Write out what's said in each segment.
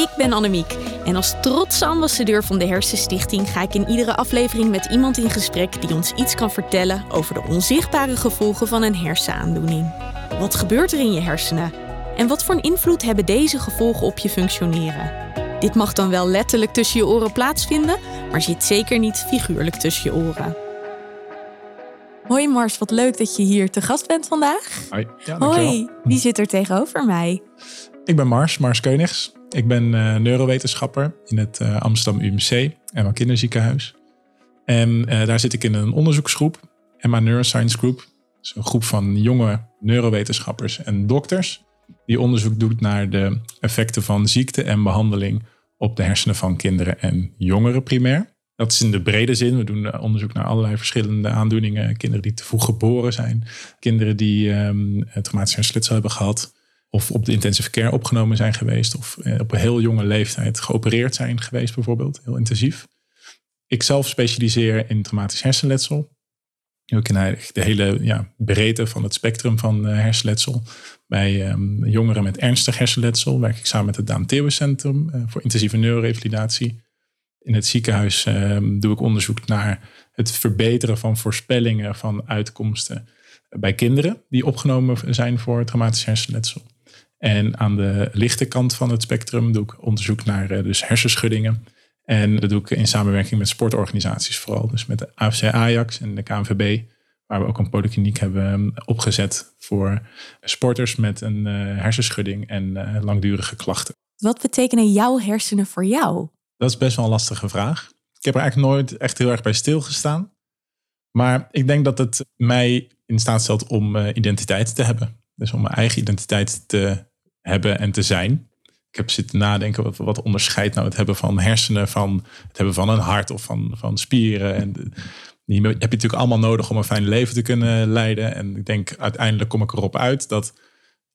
Ik ben Annemiek en als trotse ambassadeur van de Hersenstichting ga ik in iedere aflevering met iemand in gesprek die ons iets kan vertellen over de onzichtbare gevolgen van een hersenaandoening. Wat gebeurt er in je hersenen? En wat voor een invloed hebben deze gevolgen op je functioneren? Dit mag dan wel letterlijk tussen je oren plaatsvinden, maar zit zeker niet figuurlijk tussen je oren. Hoi Mars, wat leuk dat je hier te gast bent vandaag. Hoi. Ja, Hoi, wie zit er tegenover mij? Ik ben Mars, Mars Keunigs. Ik ben uh, neurowetenschapper in het uh, Amsterdam UMC en kinderziekenhuis. En uh, daar zit ik in een onderzoeksgroep, Emma Neuroscience Group. Dat is een groep van jonge neurowetenschappers en dokters die onderzoek doet naar de effecten van ziekte en behandeling op de hersenen van kinderen en jongeren primair. Dat is in de brede zin. We doen onderzoek naar allerlei verschillende aandoeningen. Kinderen die te vroeg geboren zijn. Kinderen die um, traumatische hersenletsel hebben gehad. Of op de intensive care opgenomen zijn geweest. Of op een heel jonge leeftijd geopereerd zijn geweest bijvoorbeeld. Heel intensief. Ik zelf specialiseer in traumatisch hersenletsel. Ook in de hele ja, breedte van het spectrum van hersenletsel. Bij um, jongeren met ernstig hersenletsel werk ik samen met het Daan Theeuwen Centrum uh, voor intensieve neurorevalidatie. In het ziekenhuis um, doe ik onderzoek naar het verbeteren van voorspellingen van uitkomsten bij kinderen die opgenomen zijn voor traumatisch hersenletsel. En aan de lichte kant van het spectrum doe ik onderzoek naar uh, dus hersenschuddingen. En dat doe ik in samenwerking met sportorganisaties vooral. Dus met de AFC Ajax en de KNVB. Waar we ook een polykliniek hebben opgezet voor sporters met een uh, hersenschudding en uh, langdurige klachten. Wat betekenen jouw hersenen voor jou? Dat is best wel een lastige vraag. Ik heb er eigenlijk nooit echt heel erg bij stilgestaan. Maar ik denk dat het mij in staat stelt om identiteit te hebben. Dus om mijn eigen identiteit te hebben en te zijn. Ik heb zitten nadenken, wat, wat onderscheidt nou het hebben van hersenen van het hebben van een hart of van, van spieren. En die heb je natuurlijk allemaal nodig om een fijn leven te kunnen leiden. En ik denk uiteindelijk kom ik erop uit dat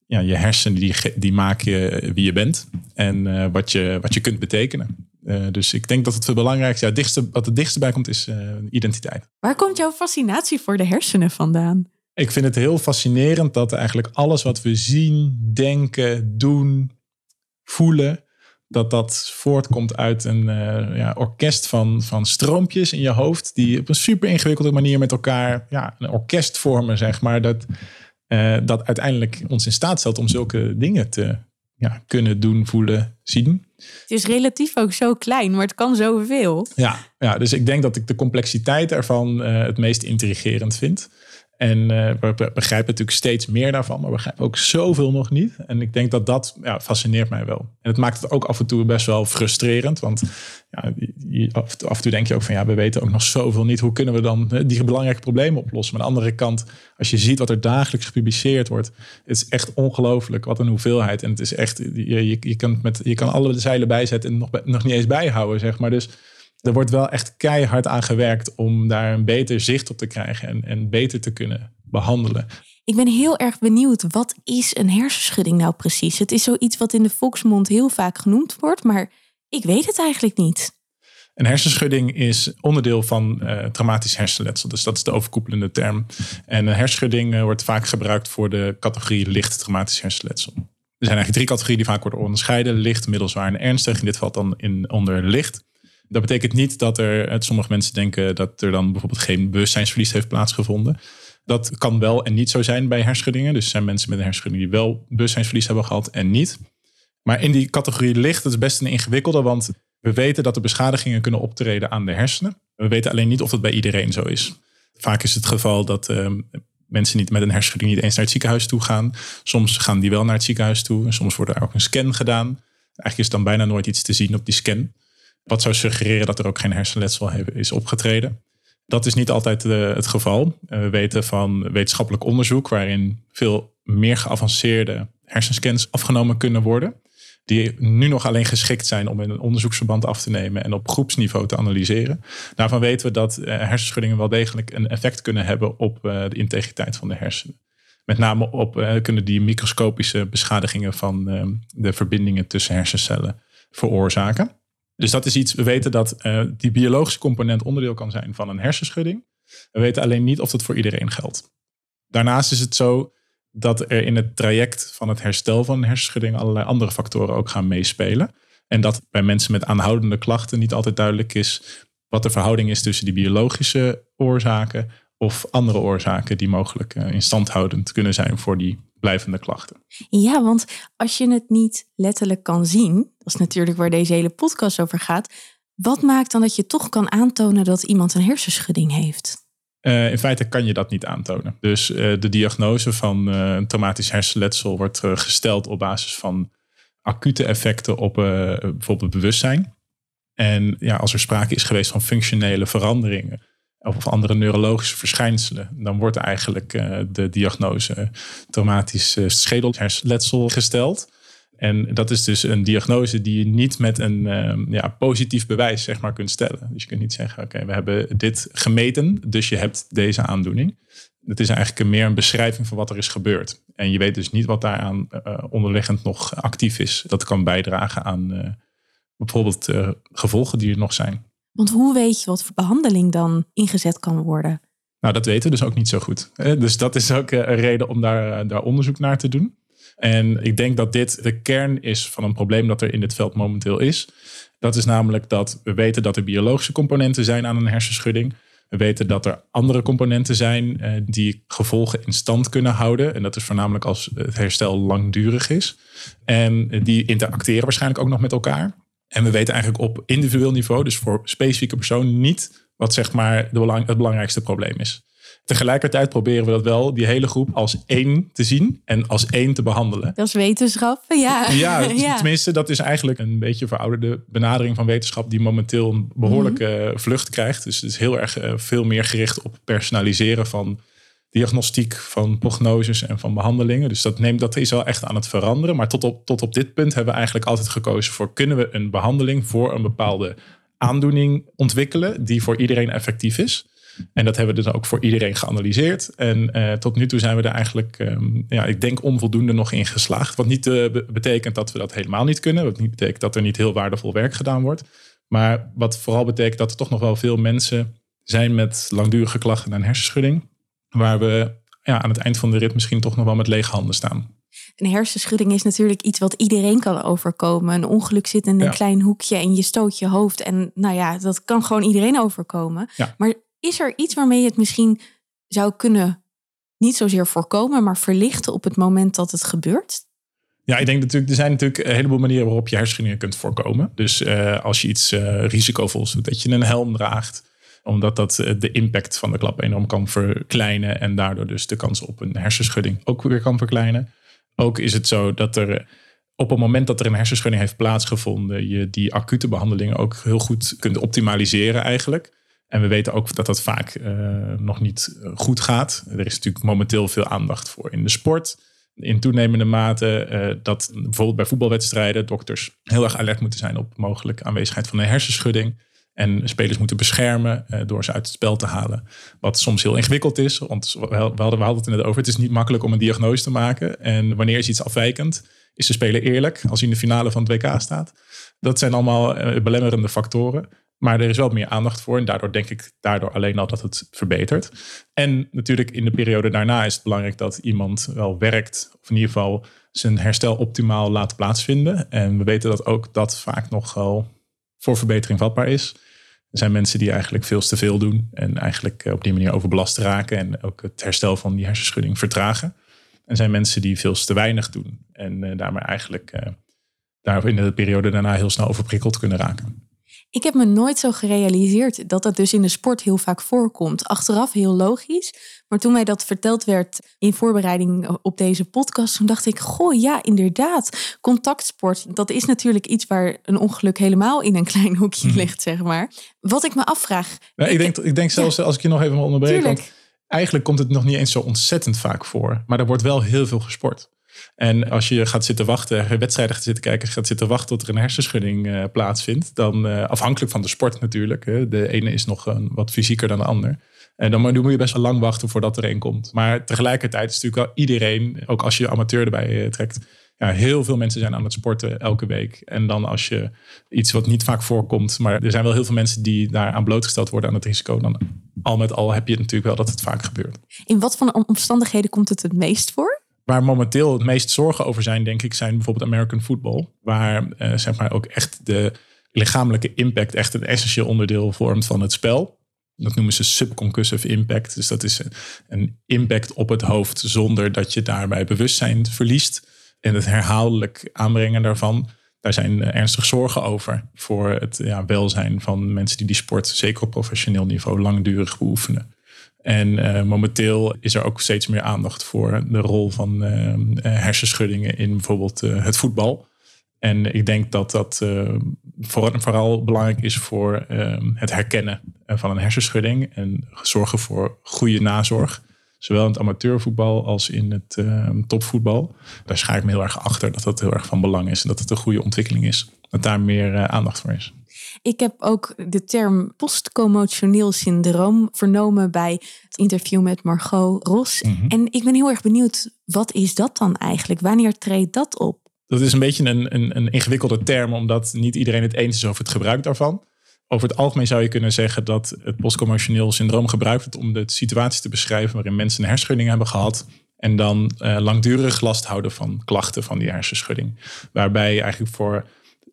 ja, je hersenen die, die maken wie je bent en uh, wat, je, wat je kunt betekenen. Uh, dus ik denk dat het het belangrijkste, ja, dichtste, wat het dichtste bij komt, is uh, identiteit. Waar komt jouw fascinatie voor de hersenen vandaan? Ik vind het heel fascinerend dat eigenlijk alles wat we zien, denken, doen, voelen, dat dat voortkomt uit een uh, ja, orkest van, van stroompjes in je hoofd, die op een super ingewikkelde manier met elkaar ja, een orkest vormen, zeg maar. Dat, uh, dat uiteindelijk ons in staat stelt om zulke dingen te ja, kunnen doen, voelen, zien. Het is relatief ook zo klein, maar het kan zoveel. Ja, ja dus ik denk dat ik de complexiteit ervan uh, het meest intrigerend vind. En uh, we begrijpen natuurlijk steeds meer daarvan, maar we begrijpen ook zoveel nog niet. En ik denk dat dat ja, fascineert mij wel. En het maakt het ook af en toe best wel frustrerend. Want ja, af, en toe denk je ook van ja, we weten ook nog zoveel niet. Hoe kunnen we dan die belangrijke problemen oplossen? Maar aan de andere kant, als je ziet wat er dagelijks gepubliceerd wordt, het is echt ongelooflijk wat een hoeveelheid. En het is echt, je, je, je, kan, met, je kan alle zeilen bijzetten en nog, nog niet eens bijhouden, zeg maar. Dus er wordt wel echt keihard aan gewerkt om daar een beter zicht op te krijgen en, en beter te kunnen behandelen. Ik ben heel erg benieuwd, wat is een hersenschudding nou precies? Het is zoiets wat in de volksmond heel vaak genoemd wordt, maar ik weet het eigenlijk niet. Een hersenschudding is onderdeel van uh, traumatisch hersenletsel. Dus dat is de overkoepelende term. En een hersenschudding uh, wordt vaak gebruikt voor de categorie licht traumatisch hersenletsel. Er zijn eigenlijk drie categorieën die vaak worden onderscheiden. Licht, middelzwaar en ernstig. In dit valt dan in, onder licht. Dat betekent niet dat er, sommige mensen denken dat er dan bijvoorbeeld geen bewustzijnsverlies heeft plaatsgevonden. Dat kan wel en niet zo zijn bij hersenschuddingen. Dus er zijn mensen met een hersenschudding die wel bewustzijnsverlies hebben gehad en niet. Maar in die categorie dat is best een ingewikkelde, want we weten dat er beschadigingen kunnen optreden aan de hersenen. We weten alleen niet of dat bij iedereen zo is. Vaak is het geval dat uh, mensen niet met een hersenschudding niet eens naar het ziekenhuis toe gaan. Soms gaan die wel naar het ziekenhuis toe en soms wordt er ook een scan gedaan. Eigenlijk is dan bijna nooit iets te zien op die scan. Wat zou suggereren dat er ook geen hersenletsel is opgetreden. Dat is niet altijd uh, het geval. Uh, we weten van wetenschappelijk onderzoek waarin veel meer geavanceerde hersenscans afgenomen kunnen worden. die nu nog alleen geschikt zijn om in een onderzoeksverband af te nemen en op groepsniveau te analyseren. Daarvan weten we dat uh, hersenschuddingen wel degelijk een effect kunnen hebben op de integriteit van de hersenen. Met name op kunnen die microscopische beschadigingen van de verbindingen tussen hersencellen veroorzaken. Dus dat is iets, we weten dat die biologische component onderdeel kan zijn van een hersenschudding. We weten alleen niet of dat voor iedereen geldt. Daarnaast is het zo dat er in het traject van het herstel van een hersenschudding allerlei andere factoren ook gaan meespelen. En dat bij mensen met aanhoudende klachten niet altijd duidelijk is wat de verhouding is tussen die biologische oorzaken of andere oorzaken die mogelijk uh, instandhoudend kunnen zijn voor die blijvende klachten. Ja, want als je het niet letterlijk kan zien, dat is natuurlijk waar deze hele podcast over gaat, wat maakt dan dat je toch kan aantonen dat iemand een hersenschudding heeft? Uh, in feite kan je dat niet aantonen. Dus uh, de diagnose van uh, een traumatisch hersenletsel wordt gesteld op basis van acute effecten op bijvoorbeeld bewustzijn. En ja, als er sprake is geweest van functionele veranderingen of andere neurologische verschijnselen, dan wordt eigenlijk de diagnose traumatisch schedelhersenletsel gesteld. En dat is dus een diagnose die je niet met een ehm, ja, positief bewijs zeg maar, kunt stellen. Dus je kunt niet zeggen, oké, we hebben dit gemeten, dus je hebt deze aandoening. Het is eigenlijk meer een beschrijving van wat er is gebeurd. En je weet dus niet wat daaraan uh, onderliggend nog actief is. Dat kan bijdragen aan bijvoorbeeld gevolgen die er nog zijn. Want hoe weet je wat voor behandeling dan ingezet kan worden? Nou, dat weten we dus ook niet zo goed. Dus dat is ook een reden om daar, daar onderzoek naar te doen. En ik denk dat dit de kern is van een probleem dat er in dit veld momenteel is. Dat is namelijk dat we weten dat er biologische componenten zijn aan een hersenschudding. We weten dat er andere componenten zijn eh, die gevolgen in stand kunnen houden. En dat is voornamelijk als het herstel langdurig is. En die interacteren waarschijnlijk ook nog met elkaar. En we weten eigenlijk op individueel niveau, dus voor specifieke personen, niet wat zeg maar de belang, het belangrijkste probleem is. Tegelijkertijd proberen we dat wel, die hele groep, als één te zien en als één te behandelen. Dat is wetenschap, ja. Ja, tenminste, dat is eigenlijk een beetje verouderde benadering van wetenschap, die momenteel een behoorlijke mhm. vlucht krijgt. Dus het is heel erg eh, veel meer gericht op personaliseren van diagnostiek, van prognoses en van behandelingen. Dus dat, neemt, dat is wel echt aan het veranderen. Maar tot op, tot op dit punt hebben we eigenlijk altijd gekozen voor: kunnen we een behandeling voor een bepaalde aandoening ontwikkelen die voor iedereen effectief is? En dat hebben we dus ook voor iedereen geanalyseerd. En uh, tot nu toe zijn we er eigenlijk, um, ja, ik denk onvoldoende nog in geslaagd. Wat niet uh, betekent dat we dat helemaal niet kunnen. Wat niet betekent dat er niet heel waardevol werk gedaan wordt. Maar wat vooral betekent dat er toch nog wel veel mensen zijn met langdurige klachten en hersenschudding. Waar we ja, aan het eind van de rit misschien toch nog wel met lege handen staan. Een hersenschudding is natuurlijk iets wat iedereen kan overkomen. Een ongeluk zit in een klein hoekje en je stoot je hoofd. En nou ja, dat kan gewoon iedereen overkomen. Ja. Maar is er iets waarmee je het misschien zou kunnen niet zozeer voorkomen, maar verlichten op het moment dat het gebeurt? Ja, ik denk natuurlijk, er zijn natuurlijk een heleboel manieren waarop je hersenschuddingen kunt voorkomen. Dus uh, als je iets uh, risicovols doet, dat je een helm draagt, omdat dat uh, de impact van de klap enorm kan verkleinen en daardoor dus de kans op een hersenschudding ook weer kan verkleinen. Ook is het zo dat er op het moment dat er een hersenschudding heeft plaatsgevonden, je die acute behandelingen ook heel goed kunt optimaliseren eigenlijk. En we weten ook dat dat vaak uh, nog niet eh, goed gaat. Er is natuurlijk momenteel veel aandacht voor in de sport. In toenemende mate dat bijvoorbeeld bij voetbalwedstrijden dokters heel erg alert moeten zijn op mogelijke aanwezigheid van een hersenschudding. En spelers moeten beschermen uh, door ze uit het spel te halen. Wat soms heel ingewikkeld is. Want we hadden, we hadden het over. Het is niet makkelijk om een diagnose te maken. En wanneer is iets afwijkend? Is de speler eerlijk als hij in de finale van het WK staat? Dat zijn allemaal belemmerende factoren. Maar er is wel meer aandacht voor. En daardoor denk ik daardoor alleen al dat het verbetert. En natuurlijk in de periode daarna is het belangrijk dat iemand wel werkt. Of in ieder geval zijn herstel optimaal laat plaatsvinden. En we weten dat ook dat vaak nog wel voor verbetering vatbaar is. Er zijn mensen die eigenlijk veel te veel doen. En eigenlijk op die manier overbelast raken. En ook het herstel van die hersenschudding vertragen. En zijn mensen die veel te weinig doen. En uh, daarmee eigenlijk uh, daar in de periode daarna heel snel overprikkeld kunnen raken. Ik heb me nooit zo gerealiseerd dat dat dus in de sport heel vaak voorkomt. Achteraf heel logisch. Maar toen mij dat verteld werd in voorbereiding op deze podcast, toen dacht ik: Goh, ja, inderdaad. Contactsport, dat is natuurlijk iets waar een ongeluk helemaal in een klein hoekje mhm. ligt, zeg maar. Wat ik me afvraag. Ja, ik, denk, ik denk zelfs, als ik je nog even onderbreek. Want eigenlijk komt het nog niet eens zo ontzettend vaak voor. Maar er wordt wel heel veel gesport. En als je gaat zitten wachten, wedstrijden gaat zitten kijken, gaat zitten wachten tot er een hersenschudding uh, plaatsvindt, dan afhankelijk van de sport natuurlijk. Hè, de ene is nog wat fysieker dan de ander. En dan, moet je best wel lang wachten voordat er een komt. Maar tegelijkertijd is natuurlijk wel iedereen, ook als je amateur erbij trekt, ja, heel veel mensen zijn aan het sporten elke week. En dan als je iets wat niet vaak voorkomt, maar er zijn wel heel veel mensen die daar aan blootgesteld worden aan het risico, dan al met al heb je natuurlijk wel dat het vaak gebeurt. In wat voor omstandigheden komt het het meest voor? Waar momenteel het meest zorgen over zijn, denk ik, zijn bijvoorbeeld American football. Waar uh, zeg maar ook echt de lichamelijke impact echt een essentieel onderdeel vormt van het spel. Dat noemen ze subconcussive impact. Dus dat is een impact op het hoofd zonder dat je daarbij bewustzijn verliest en het herhaaldelijk aanbrengen daarvan, daar zijn eh, ernstig zorgen over voor het ja, welzijn van mensen die die sport, zeker op professioneel niveau, langdurig beoefenen. En uh, momenteel is er ook steeds meer aandacht voor de rol van uh, hersenschuddingen in bijvoorbeeld het voetbal. En ik denk dat dat voor, vooral belangrijk is voor het herkennen van een hersenschudding en zorgen voor goede nazorg. Zowel in het amateurvoetbal als in het uh, topvoetbal. Daar schaar ik me heel erg achter dat dat heel erg van belang is. En dat het een goede ontwikkeling is. Dat daar meer uh, aandacht voor is. Ik heb ook de term postcommotioneel syndroom vernomen bij het interview met Margot Ros. Mhm. En ik ben heel erg benieuwd, wat is dat dan eigenlijk? Wanneer treedt dat op? Dat is een beetje een, een, een ingewikkelde term, omdat niet iedereen het eens is over het gebruik daarvan. Over het algemeen zou je kunnen zeggen dat het postcommotioneel syndroom gebruikt wordt om de situatie te beschrijven waarin mensen een hersenschudding hebben gehad. En dan uh, langdurig last houden van klachten van die hersenschudding. Waarbij eigenlijk voor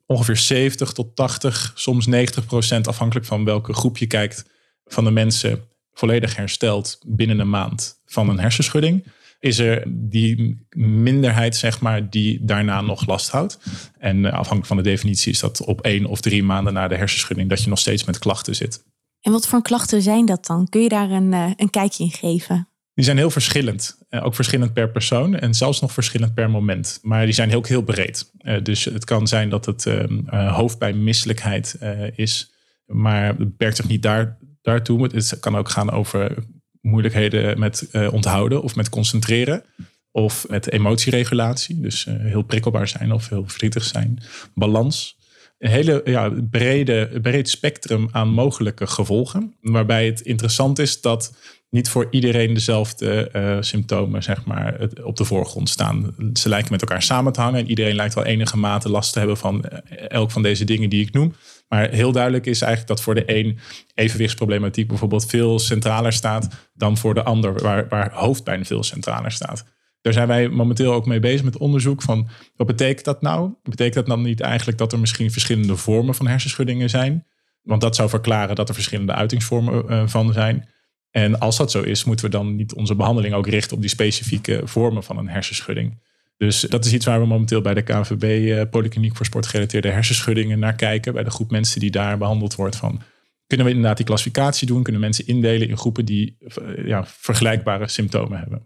ongeveer 70 tot 80, soms 90 procent, afhankelijk van welke groep je kijkt, van de mensen volledig herstelt binnen een maand van een hersenschudding is er die minderheid, zeg maar, die daarna nog last houdt. En uh, afhankelijk van de definitie is dat op één of drie maanden na de hersenschudding dat je nog steeds met klachten zit. En wat voor klachten zijn dat dan? Kun je daar een, uh, een kijkje in geven? Die zijn heel verschillend. Uh, ook verschillend per persoon en zelfs nog verschillend per moment. Maar die zijn ook heel breed. dus het kan zijn dat het hoofdpijn, misselijkheid is. Maar het beperkt zich niet daar, daartoe. Het kan ook gaan over moeilijkheden met uh, onthouden of met concentreren. Of met emotieregulatie. Dus uh, heel prikkelbaar zijn of heel verdrietig zijn. Balans. Een hele ja, brede, breed spectrum aan mogelijke gevolgen. Waarbij het interessant is dat niet voor iedereen dezelfde uh, symptomen zeg maar, op de voorgrond staan. Ze lijken met elkaar samen te hangen. En iedereen lijkt wel enige mate last te hebben van elk van deze dingen die ik noem. Maar heel duidelijk is eigenlijk dat voor de een evenwichtsproblematiek bijvoorbeeld veel centraler staat dan voor de ander, waar, waar hoofdpijn veel centraler staat. Daar zijn wij momenteel ook mee bezig met onderzoek van wat betekent dat nou? Betekent dat dan niet eigenlijk dat er misschien verschillende vormen van hersenschuddingen zijn? Want dat zou verklaren dat er verschillende uitingsvormen uh, van zijn. En als dat zo is, moeten we dan niet onze behandeling ook richten op die specifieke vormen van een hersenschudding. Dus dat is iets waar we momenteel bij de KVB, uh, Polykliniek voor Sportgerelateerde Hersenschuddingen, naar kijken. Bij de groep mensen die daar behandeld wordt. Van, kunnen we inderdaad die klassificatie doen? Kunnen mensen indelen in groepen die uh, ja, vergelijkbare symptomen hebben?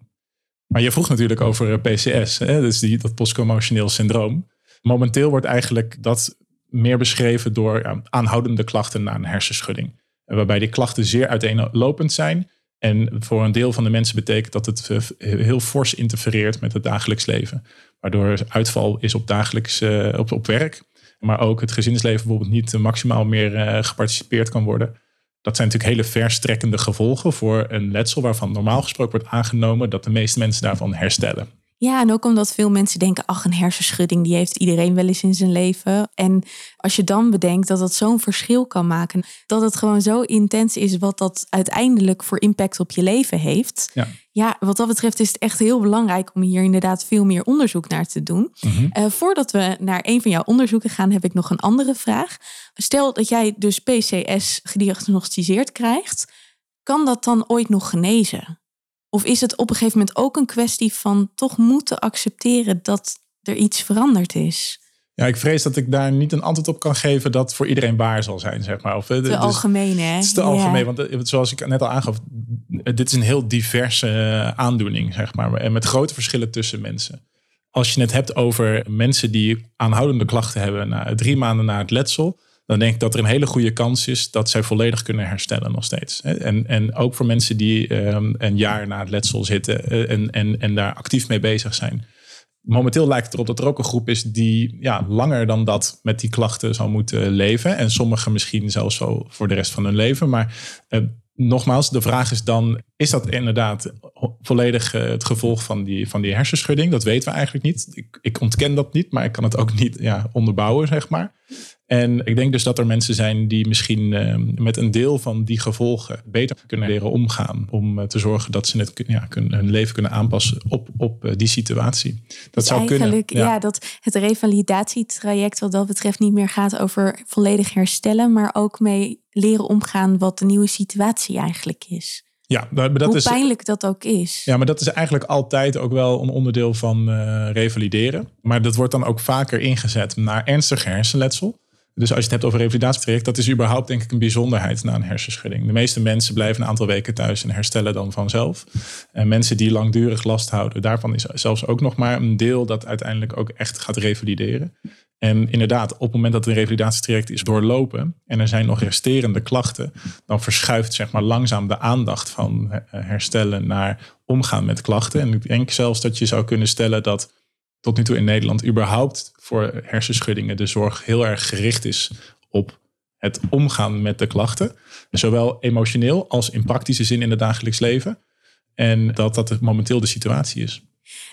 Maar je vroeg natuurlijk over eh, PCS, hè? dus die, dat postcommotioneel syndroom. Momenteel wordt eigenlijk dat meer beschreven door aanhoudende klachten na een hersenschudding. Waarbij die klachten zeer uiteenlopend zijn en voor een deel van de mensen betekent dat het eh, heel fors interfereert met het dagelijks leven. Waardoor uitval is op dagelijks uh, op, op werk. Maar ook het gezinsleven bijvoorbeeld niet maximaal meer uh, geparticipeerd kan worden. Dat zijn natuurlijk hele verstrekkende gevolgen voor een letsel waarvan normaal gesproken wordt aangenomen dat de meeste mensen daarvan herstellen. Ja, en ook omdat veel mensen denken, ach, een hersenschudding, die heeft iedereen wel eens in zijn leven. En als je dan bedenkt dat dat zo'n verschil kan maken, dat het gewoon zo intens is wat dat uiteindelijk voor impact op je leven heeft. Ja, ja wat dat betreft is het echt heel belangrijk om hier inderdaad veel meer onderzoek naar te doen. Mhm. Eh, voordat we naar een van jouw onderzoeken gaan, heb ik nog een andere vraag. Stel dat jij dus PCS gediagnosticeerd krijgt, kan dat dan ooit nog genezen? Of is het op een gegeven moment ook een kwestie van toch moeten accepteren dat er iets veranderd is? Ja, ik vrees dat ik daar niet een antwoord op kan geven dat voor iedereen waar zal zijn, zeg maar. Of, te dus, algemeen, hè? Het is te algemeen, want eh, zoals ik net al aangaf, dit is een heel diverse eh, aandoening, zeg maar. En met grote verschillen tussen mensen. Als je het hebt over mensen die aanhoudende klachten hebben na drie maanden na het letsel, dan denk ik dat er een hele goede kans is dat zij volledig kunnen herstellen nog steeds. En, en ook voor mensen die um, een jaar na het letsel zitten eh, en, en, en daar actief mee bezig zijn. momenteel lijkt het erop dat er ook een groep is die ja, langer dan dat met die klachten zal moeten leven. En sommigen misschien zelfs zo voor de rest van hun leven. Maar uh, nogmaals, de vraag is dan: is dat inderdaad volledig uh, het gevolg van die, van die hersenschudding? Dat weten we eigenlijk niet. Ik, ik ontken dat niet, maar ik kan het ook niet ja, onderbouwen, zeg maar. En ik denk dus dat er mensen zijn die misschien uh, met een deel van die gevolgen beter kunnen leren omgaan. Om uh, te zorgen dat ze het, ja, kunnen, hun leven kunnen aanpassen op, op uh, die situatie. Dat dus zou eigenlijk, kunnen. Ja. ja. dat het revalidatietraject wat dat betreft niet meer gaat over volledig herstellen. Maar ook mee leren omgaan wat de nieuwe situatie eigenlijk is. Ja, maar dat Hoe is, pijnlijk dat ook is. Ja, maar dat is eigenlijk altijd ook wel een onderdeel van uh, revalideren. Maar dat wordt dan ook vaker ingezet naar ernstig hersenletsel. Dus als je het hebt over revalidatietraject, dat is überhaupt denk ik een bijzonderheid na een hersenschudding. De meeste mensen blijven een aantal weken thuis en herstellen dan vanzelf. En mensen die langdurig last houden, daarvan is zelfs ook nog maar een deel dat uiteindelijk ook echt gaat revalideren. En inderdaad, op het moment dat een revalidatietraject is doorlopen en er zijn nog resterende klachten, dan verschuift zeg maar langzaam de aandacht van herstellen naar omgaan met klachten. En ik denk zelfs dat je zou kunnen stellen dat tot nu toe in Nederland überhaupt voor hersenschuddingen de zorg heel erg gericht is op het omgaan met de klachten. Zowel emotioneel als in praktische zin in het dagelijks leven. En dat dat momenteel de situatie is.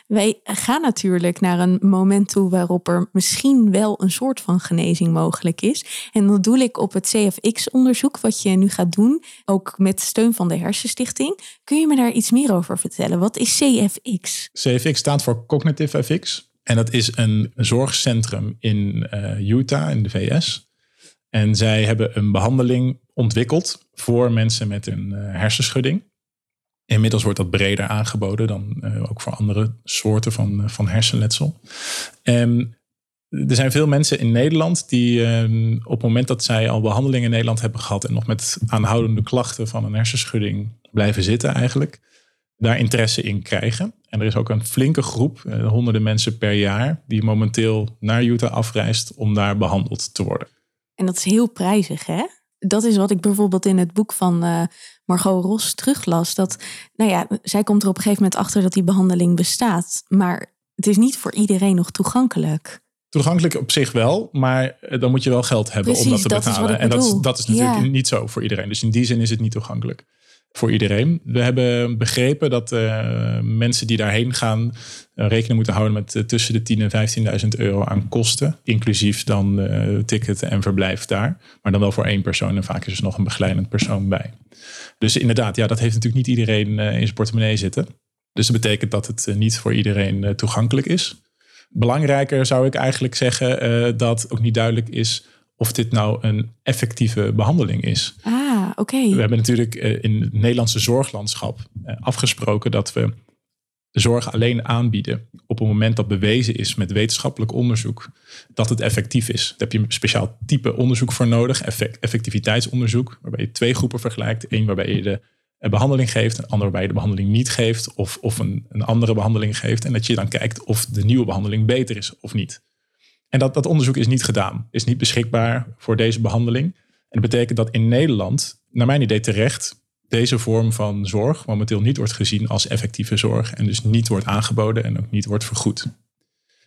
Wij gaan natuurlijk naar een moment toe waarop er misschien wel een soort van genezing mogelijk is. En dat doe ik op het CFX-onderzoek, wat je nu gaat doen, ook met steun van de Hersenstichting. Kun je me daar iets meer over vertellen? Wat is CFX? CFX staat voor Cognitive FX. En dat is een zorgcentrum in uh, Utah, in de VS. En zij hebben een behandeling ontwikkeld voor mensen met een uh, hersenschudding. Inmiddels wordt dat breder aangeboden dan uh, ook voor andere soorten van, van hersenletsel. En er zijn veel mensen in Nederland die uh, op het moment dat zij al behandeling in Nederland hebben gehad en nog met aanhoudende klachten van een hersenschudding blijven zitten eigenlijk, daar interesse in krijgen. En er is ook een flinke groep, uh, honderden mensen per jaar, die momenteel naar Utah afreist om daar behandeld te worden. En dat is heel prijzig, hè? Dat is wat ik bijvoorbeeld in het boek van Margot Ros teruglas. Dat, nou ja, zij komt er op een gegeven moment achter dat die behandeling bestaat. Maar het is niet voor iedereen nog toegankelijk. Toegankelijk op zich wel, maar dan moet je wel geld hebben Precies, om dat te dat betalen. en dat is, dat is natuurlijk ja. niet zo voor iedereen. Dus in die zin is het niet toegankelijk voor iedereen. We hebben begrepen dat uh, mensen die daarheen gaan uh, rekening moeten houden met uh, tussen de 10.000 en 15.000 euro aan kosten. Inclusief dan ticket en verblijf daar. Maar dan wel voor één persoon en vaak is er nog een begeleidend persoon bij. Dus inderdaad, ja, dat heeft natuurlijk niet iedereen in zijn portemonnee zitten. Dus dat betekent dat het niet voor iedereen toegankelijk is. Belangrijker zou ik eigenlijk zeggen dat ook niet duidelijk is of dit nou een effectieve behandeling is. Ah, oké. We hebben natuurlijk in het Nederlandse zorglandschap afgesproken dat we zorg alleen aanbieden op het moment dat bewezen is met wetenschappelijk onderzoek dat het effectief is. Daar heb je een speciaal type onderzoek voor nodig, effectiviteitsonderzoek, waarbij je twee groepen vergelijkt. Eén waarbij je de behandeling geeft, een andere waarbij je de behandeling niet geeft, of, of een, een andere behandeling geeft. En dat je dan kijkt of de nieuwe behandeling beter is of niet. En dat, dat onderzoek is niet gedaan, is niet beschikbaar voor deze behandeling. En dat betekent dat in Nederland, naar mijn idee terecht, deze vorm van zorg momenteel niet wordt gezien als effectieve zorg. En dus niet wordt aangeboden en ook niet wordt vergoed.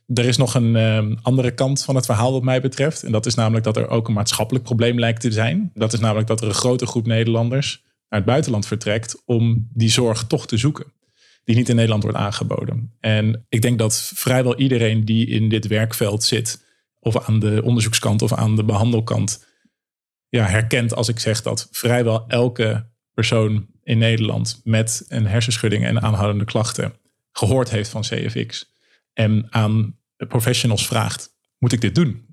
Er is nog een uh, andere kant van het verhaal wat mij betreft. En dat is namelijk dat er ook een maatschappelijk probleem lijkt te zijn. Dat is namelijk dat er een grote groep Nederlanders naar het buitenland vertrekt om die zorg toch te zoeken die niet in Nederland wordt aangeboden. En ik denk dat vrijwel iedereen die in dit werkveld zit, of aan de onderzoekskant of aan de behandelkant, ja, herkent als ik zeg dat vrijwel elke persoon in Nederland met een hersenschudding en aanhoudende klachten gehoord heeft van CFX en aan professionals vraagt: moet ik dit doen?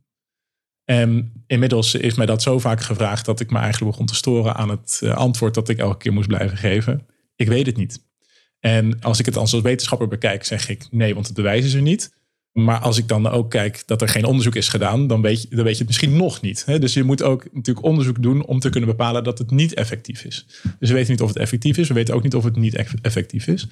En inmiddels is mij dat zo vaak gevraagd dat ik me eigenlijk begon te storen aan het antwoord dat ik elke keer moest blijven geven. Ik weet het niet. En als ik het als wetenschapper bekijk, zeg ik nee, want het bewijs is er niet. Maar als ik dan ook kijk dat er geen onderzoek is gedaan, dan weet je, dan weet je het misschien nog niet. Dus je moet ook natuurlijk onderzoek doen om te kunnen bepalen dat het niet effectief is. Dus we weten niet of het effectief is. We weten ook niet of het niet effectief is.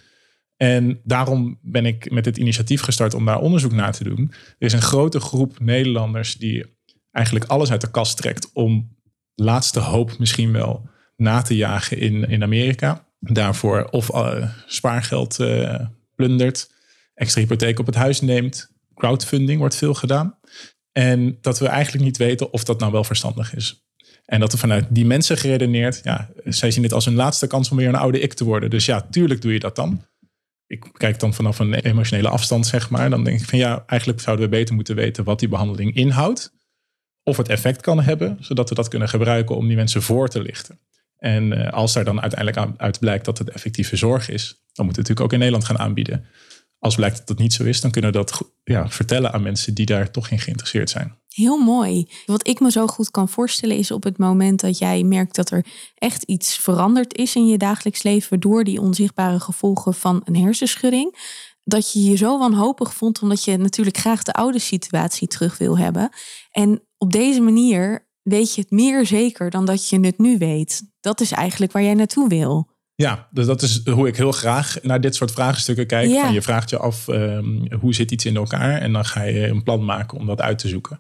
En daarom ben ik met dit initiatief gestart om daar onderzoek naar te doen. Er is een grote groep Nederlanders die eigenlijk alles uit de kast trekt om laatste hoop misschien wel na te jagen in, in Amerika daarvoor of uh, spaargeld uh, plundert. extra hypotheek op het huis neemt. Crowdfunding wordt veel gedaan. En dat we eigenlijk niet weten of dat nou wel verstandig is. En dat er vanuit die mensen geredeneerd, ja, zij zien dit als hun laatste kans om weer een oude ik te worden. Dus ja, tuurlijk doe je dat dan. Ik kijk dan vanaf een emotionele afstand, zeg maar. Dan denk ik van ja, eigenlijk zouden we beter moeten weten wat die behandeling inhoudt. Of het effect kan hebben, zodat we dat kunnen gebruiken om die mensen voor te lichten. En eh, als daar dan uiteindelijk uit blijkt dat het effectieve zorg is, dan moeten we natuurlijk ook in Nederland gaan aanbieden. Als blijkt dat dat niet zo is, dan kunnen we dat ja, vertellen aan mensen die daar toch in geïnteresseerd zijn. Heel mooi. Wat ik me zo goed kan voorstellen is op het moment dat jij merkt dat er echt iets veranderd is in je dagelijks leven door die onzichtbare gevolgen van een hersenschudding. Dat je je zo wanhopig vond omdat je natuurlijk graag de oude situatie terug wil hebben. En op deze manier weet je het meer zeker dan dat je het nu weet. Dat is eigenlijk waar jij naartoe wil. Ja, dus dat is hoe ik heel graag naar dit soort vraagstukken kijk. Van je vraagt je af um, hoe zit iets in elkaar en dan ga je een plan maken om dat uit te zoeken.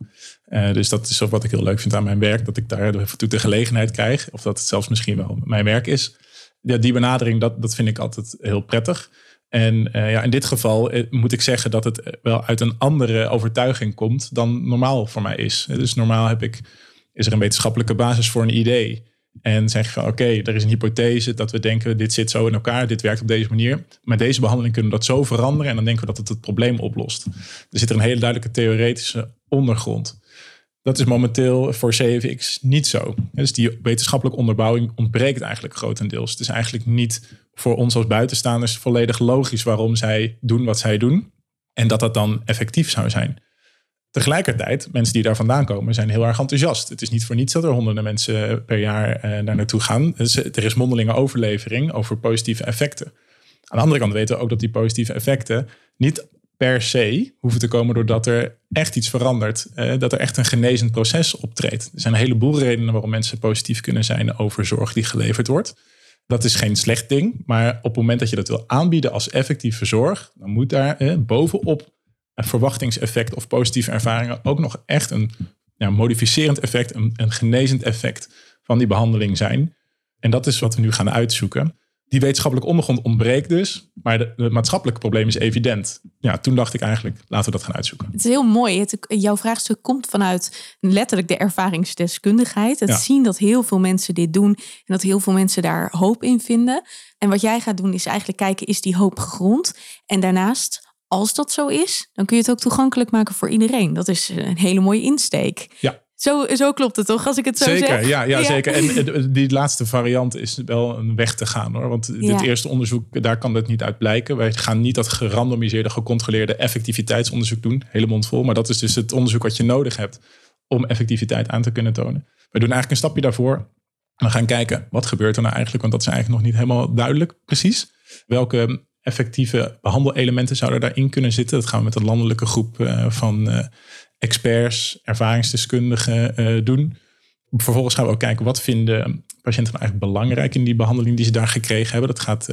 Uh, dus dat is wat ik heel leuk vind aan mijn werk, dat ik daar toe de gelegenheid krijg, of dat het zelfs misschien wel mijn werk is. Ja, die benadering, dat, dat vind ik altijd heel prettig. En uh, ja, in dit geval eh, moet ik zeggen dat het wel uit een andere overtuiging komt dan normaal voor mij is. Dus normaal heb ik, is er een wetenschappelijke basis voor een idee. En zeg je van oké, er is een hypothese dat we denken dit zit zo in elkaar, dit werkt op deze manier. Met deze behandeling kunnen we dat zo veranderen en dan denken we dat het het probleem oplost. Er zit er een hele duidelijke theoretische ondergrond. Dat is momenteel voor CFX niet zo. Dus die wetenschappelijke onderbouwing ontbreekt eigenlijk grotendeels. Het is eigenlijk niet voor ons als buitenstaanders volledig logisch waarom zij doen wat zij doen. En dat dat dan effectief zou zijn. Tegelijkertijd, mensen die daar vandaan komen, zijn heel erg enthousiast. Het is niet voor niets dat er honderden mensen per jaar uh, daar naartoe gaan. Dus er is mondelinge overlevering over positieve effecten. Aan de andere kant weten we ook dat die positieve effecten niet per se hoeven te komen doordat er echt iets verandert. Uh, dat er echt een genezend proces optreedt. Er zijn een heleboel redenen waarom mensen positief kunnen zijn over zorg die geleverd wordt. Dat is geen slecht ding, maar op het moment dat je dat wil aanbieden als effectieve zorg, dan moet daar uh, bovenop verwachtingseffect of positieve ervaringen ook nog echt een ja, modificerend effect, een, een genezend effect van die behandeling zijn. En dat is wat we nu gaan uitzoeken. Die wetenschappelijke ondergrond ontbreekt dus, maar het maatschappelijke probleem is evident. Ja, toen dacht ik eigenlijk, laten we dat gaan uitzoeken. Het is heel mooi. Het, jouw vraagstuk komt vanuit letterlijk de ervaringsdeskundigheid. Het zien dat heel veel mensen dit doen en dat heel veel mensen daar hoop in vinden. En wat jij gaat doen is eigenlijk kijken, is die hoop gegrond? En daarnaast als dat zo is, dan kun je het ook toegankelijk maken voor iedereen. Dat is een hele mooie insteek. Ja. Zo, zo klopt het toch, als ik het zo zeker, zeg? Ja, ja, ja, zeker. En die laatste variant is wel een weg te gaan hoor. Want dit eerste onderzoek, daar kan dat niet uit blijken. Wij gaan niet dat gerandomiseerde, gecontroleerde effectiviteitsonderzoek doen. Hele mond vol. Maar dat is dus het onderzoek wat je nodig hebt om effectiviteit aan te kunnen tonen. We doen eigenlijk een stapje daarvoor. We gaan kijken, wat gebeurt er nou eigenlijk? Want dat is eigenlijk nog niet helemaal duidelijk precies. Welke effectieve behandelelementen zouden daarin kunnen zitten. Dat gaan we met een landelijke groep uh, van uh, experts, ervaringsdeskundigen uh, doen. Vervolgens gaan we ook kijken wat vinden patiënten nou eigenlijk belangrijk in die behandeling die ze daar gekregen hebben. Dat gaat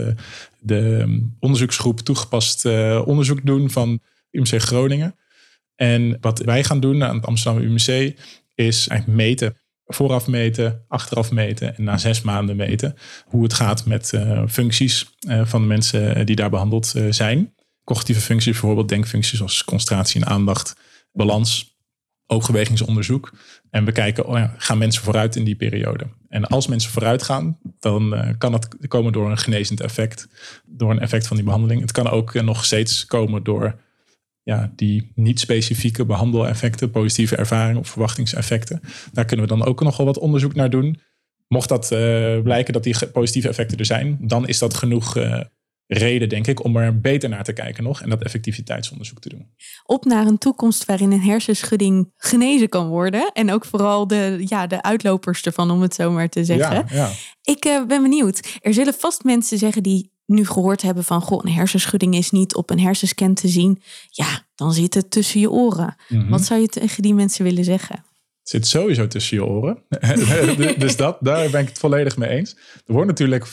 de onderzoeksgroep toegepast onderzoek doen van UMC Groningen. En wat wij gaan doen aan het Amsterdam UMC is eigenlijk meten vooraf meten, achteraf meten en na zes maanden meten hoe het gaat met uh, functies uh, van de mensen die daar behandeld zijn. Cognitieve functies, bijvoorbeeld denkfuncties zoals concentratie en aandacht, balans, oogbewegingsonderzoek. En we kijken, oh gaan mensen vooruit in die periode? En als mensen vooruit gaan, dan kan het komen door een genezend effect, door een effect van die behandeling. Het kan ook nog steeds komen door ja, die niet-specifieke behandeleffecten, positieve ervaringen of verwachtingseffecten. Daar kunnen we dan ook nog wel wat onderzoek naar doen. Mocht dat uh, blijken dat die positieve effecten er zijn, dan is dat genoeg uh, reden, denk ik, om er beter naar te kijken nog en dat effectiviteitsonderzoek te doen. Op naar een toekomst waarin een hersenschudding genezen kan worden. En ook vooral de, ja, de uitlopers ervan, om het zo maar te zeggen. Ja, ja. Ik uh, ben benieuwd. Er zullen vast mensen zeggen die nu gehoord hebben van goh, een hersenschudding is niet op een hersenscan te zien, ja, dan zit het tussen je oren. Mm -hmm. Wat zou je tegen die mensen willen zeggen? Het zit sowieso tussen je oren. dus dat, daar ben ik het volledig mee eens. Er wordt natuurlijk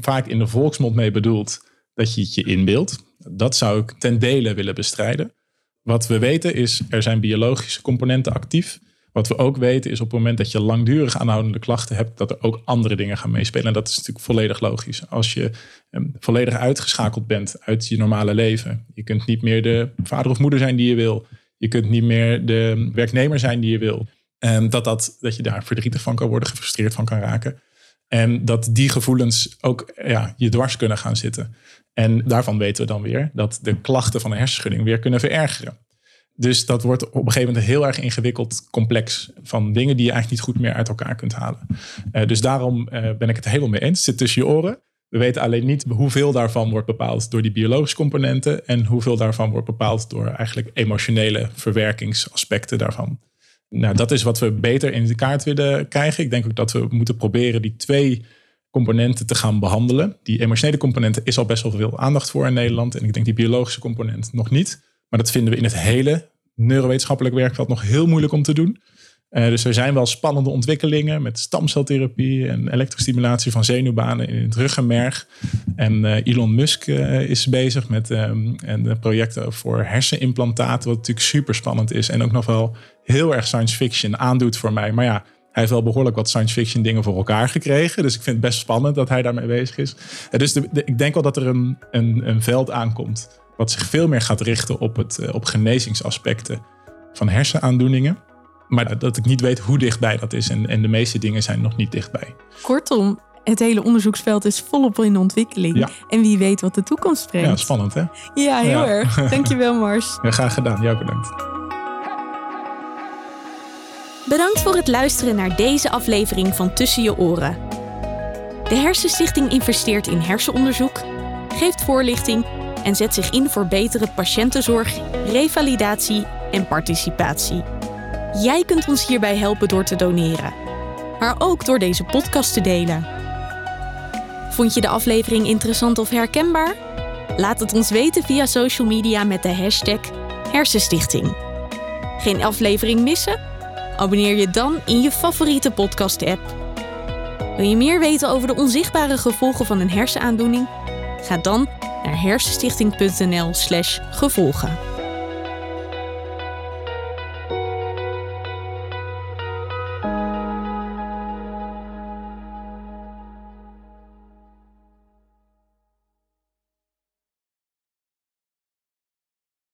vaak in de volksmond mee bedoeld dat je het je inbeeldt. Dat zou ik ten dele willen bestrijden. Wat we weten is, er zijn biologische componenten actief, Wat we ook weten is op het moment dat je langdurig aanhoudende klachten hebt, dat er ook andere dingen gaan meespelen. En dat is natuurlijk volledig logisch. Als je um, volledig uitgeschakeld bent uit je normale leven, je kunt niet meer de vader of moeder zijn die je wil, je kunt niet meer de werknemer zijn die je wil. En dat, dat, dat je daar verdrietig van kan worden, gefrustreerd van kan raken. En dat die gevoelens ook ja, je dwars kunnen gaan zitten. En daarvan weten we dan weer dat de klachten van een hersenschudding weer kunnen verergeren. Dus dat wordt op een gegeven moment heel erg ingewikkeld complex van dingen die je eigenlijk niet goed meer uit elkaar kunt halen. Uh, dus daarom uh, ben ik het helemaal mee eens. Het zit tussen je oren. We weten alleen niet hoeveel daarvan wordt bepaald door die biologische componenten en hoeveel daarvan wordt bepaald door eigenlijk emotionele verwerkingsaspecten daarvan. Nou, dat is wat we beter in de kaart willen krijgen. Ik denk ook dat we moeten proberen die twee componenten te gaan behandelen. Die emotionele componenten is al best wel veel aandacht voor in Nederland. En ik denk die biologische component nog niet. Maar dat vinden we in het hele neurowetenschappelijk werkveld nog heel moeilijk om te doen. Uh, dus er zijn wel spannende ontwikkelingen met stamceltherapie en elektrostimulatie van zenuwbanen in het ruggenmerg. En uh, Elon Musk uh, is bezig met um, en projecten voor hersenimplantaten, wat natuurlijk super spannend is en ook nog wel heel erg science fiction aandoet voor mij. Maar ja, hij heeft wel behoorlijk wat science fiction dingen voor elkaar gekregen. Dus ik vind wat zich veel meer gaat richten op, het, eh, op genezingsaspecten van hersenaandoeningen. Maar dat ik niet weet hoe dichtbij dat is. En, en de meeste dingen zijn nog niet dichtbij. Kortom, het hele onderzoeksveld is volop in ontwikkeling. Ja. En wie weet wat de toekomst brengt. Ja, spannend hè? Ja, heel ja. erg. Dankjewel Mars. Ja, graag gedaan. Jou bedankt. Bedankt voor het luisteren naar deze aflevering van Tussen je oren. De Hersenstichting investeert in hersenonderzoek, geeft voorlichting en zet zich in voor betere patiëntenzorg, revalidatie en participatie. Jij kunt ons hierbij helpen door te doneren, maar ook door deze podcast te delen. Vond je de aflevering interessant of herkenbaar? Laat het ons weten via social media met de hashtag Hersenstichting. Geen aflevering missen? Abonneer je dan in je favoriete podcast-app. Wil je meer weten over de onzichtbare gevolgen van een hersenaandoening? Ga dan naar hersenstichting.nl/gevolgen.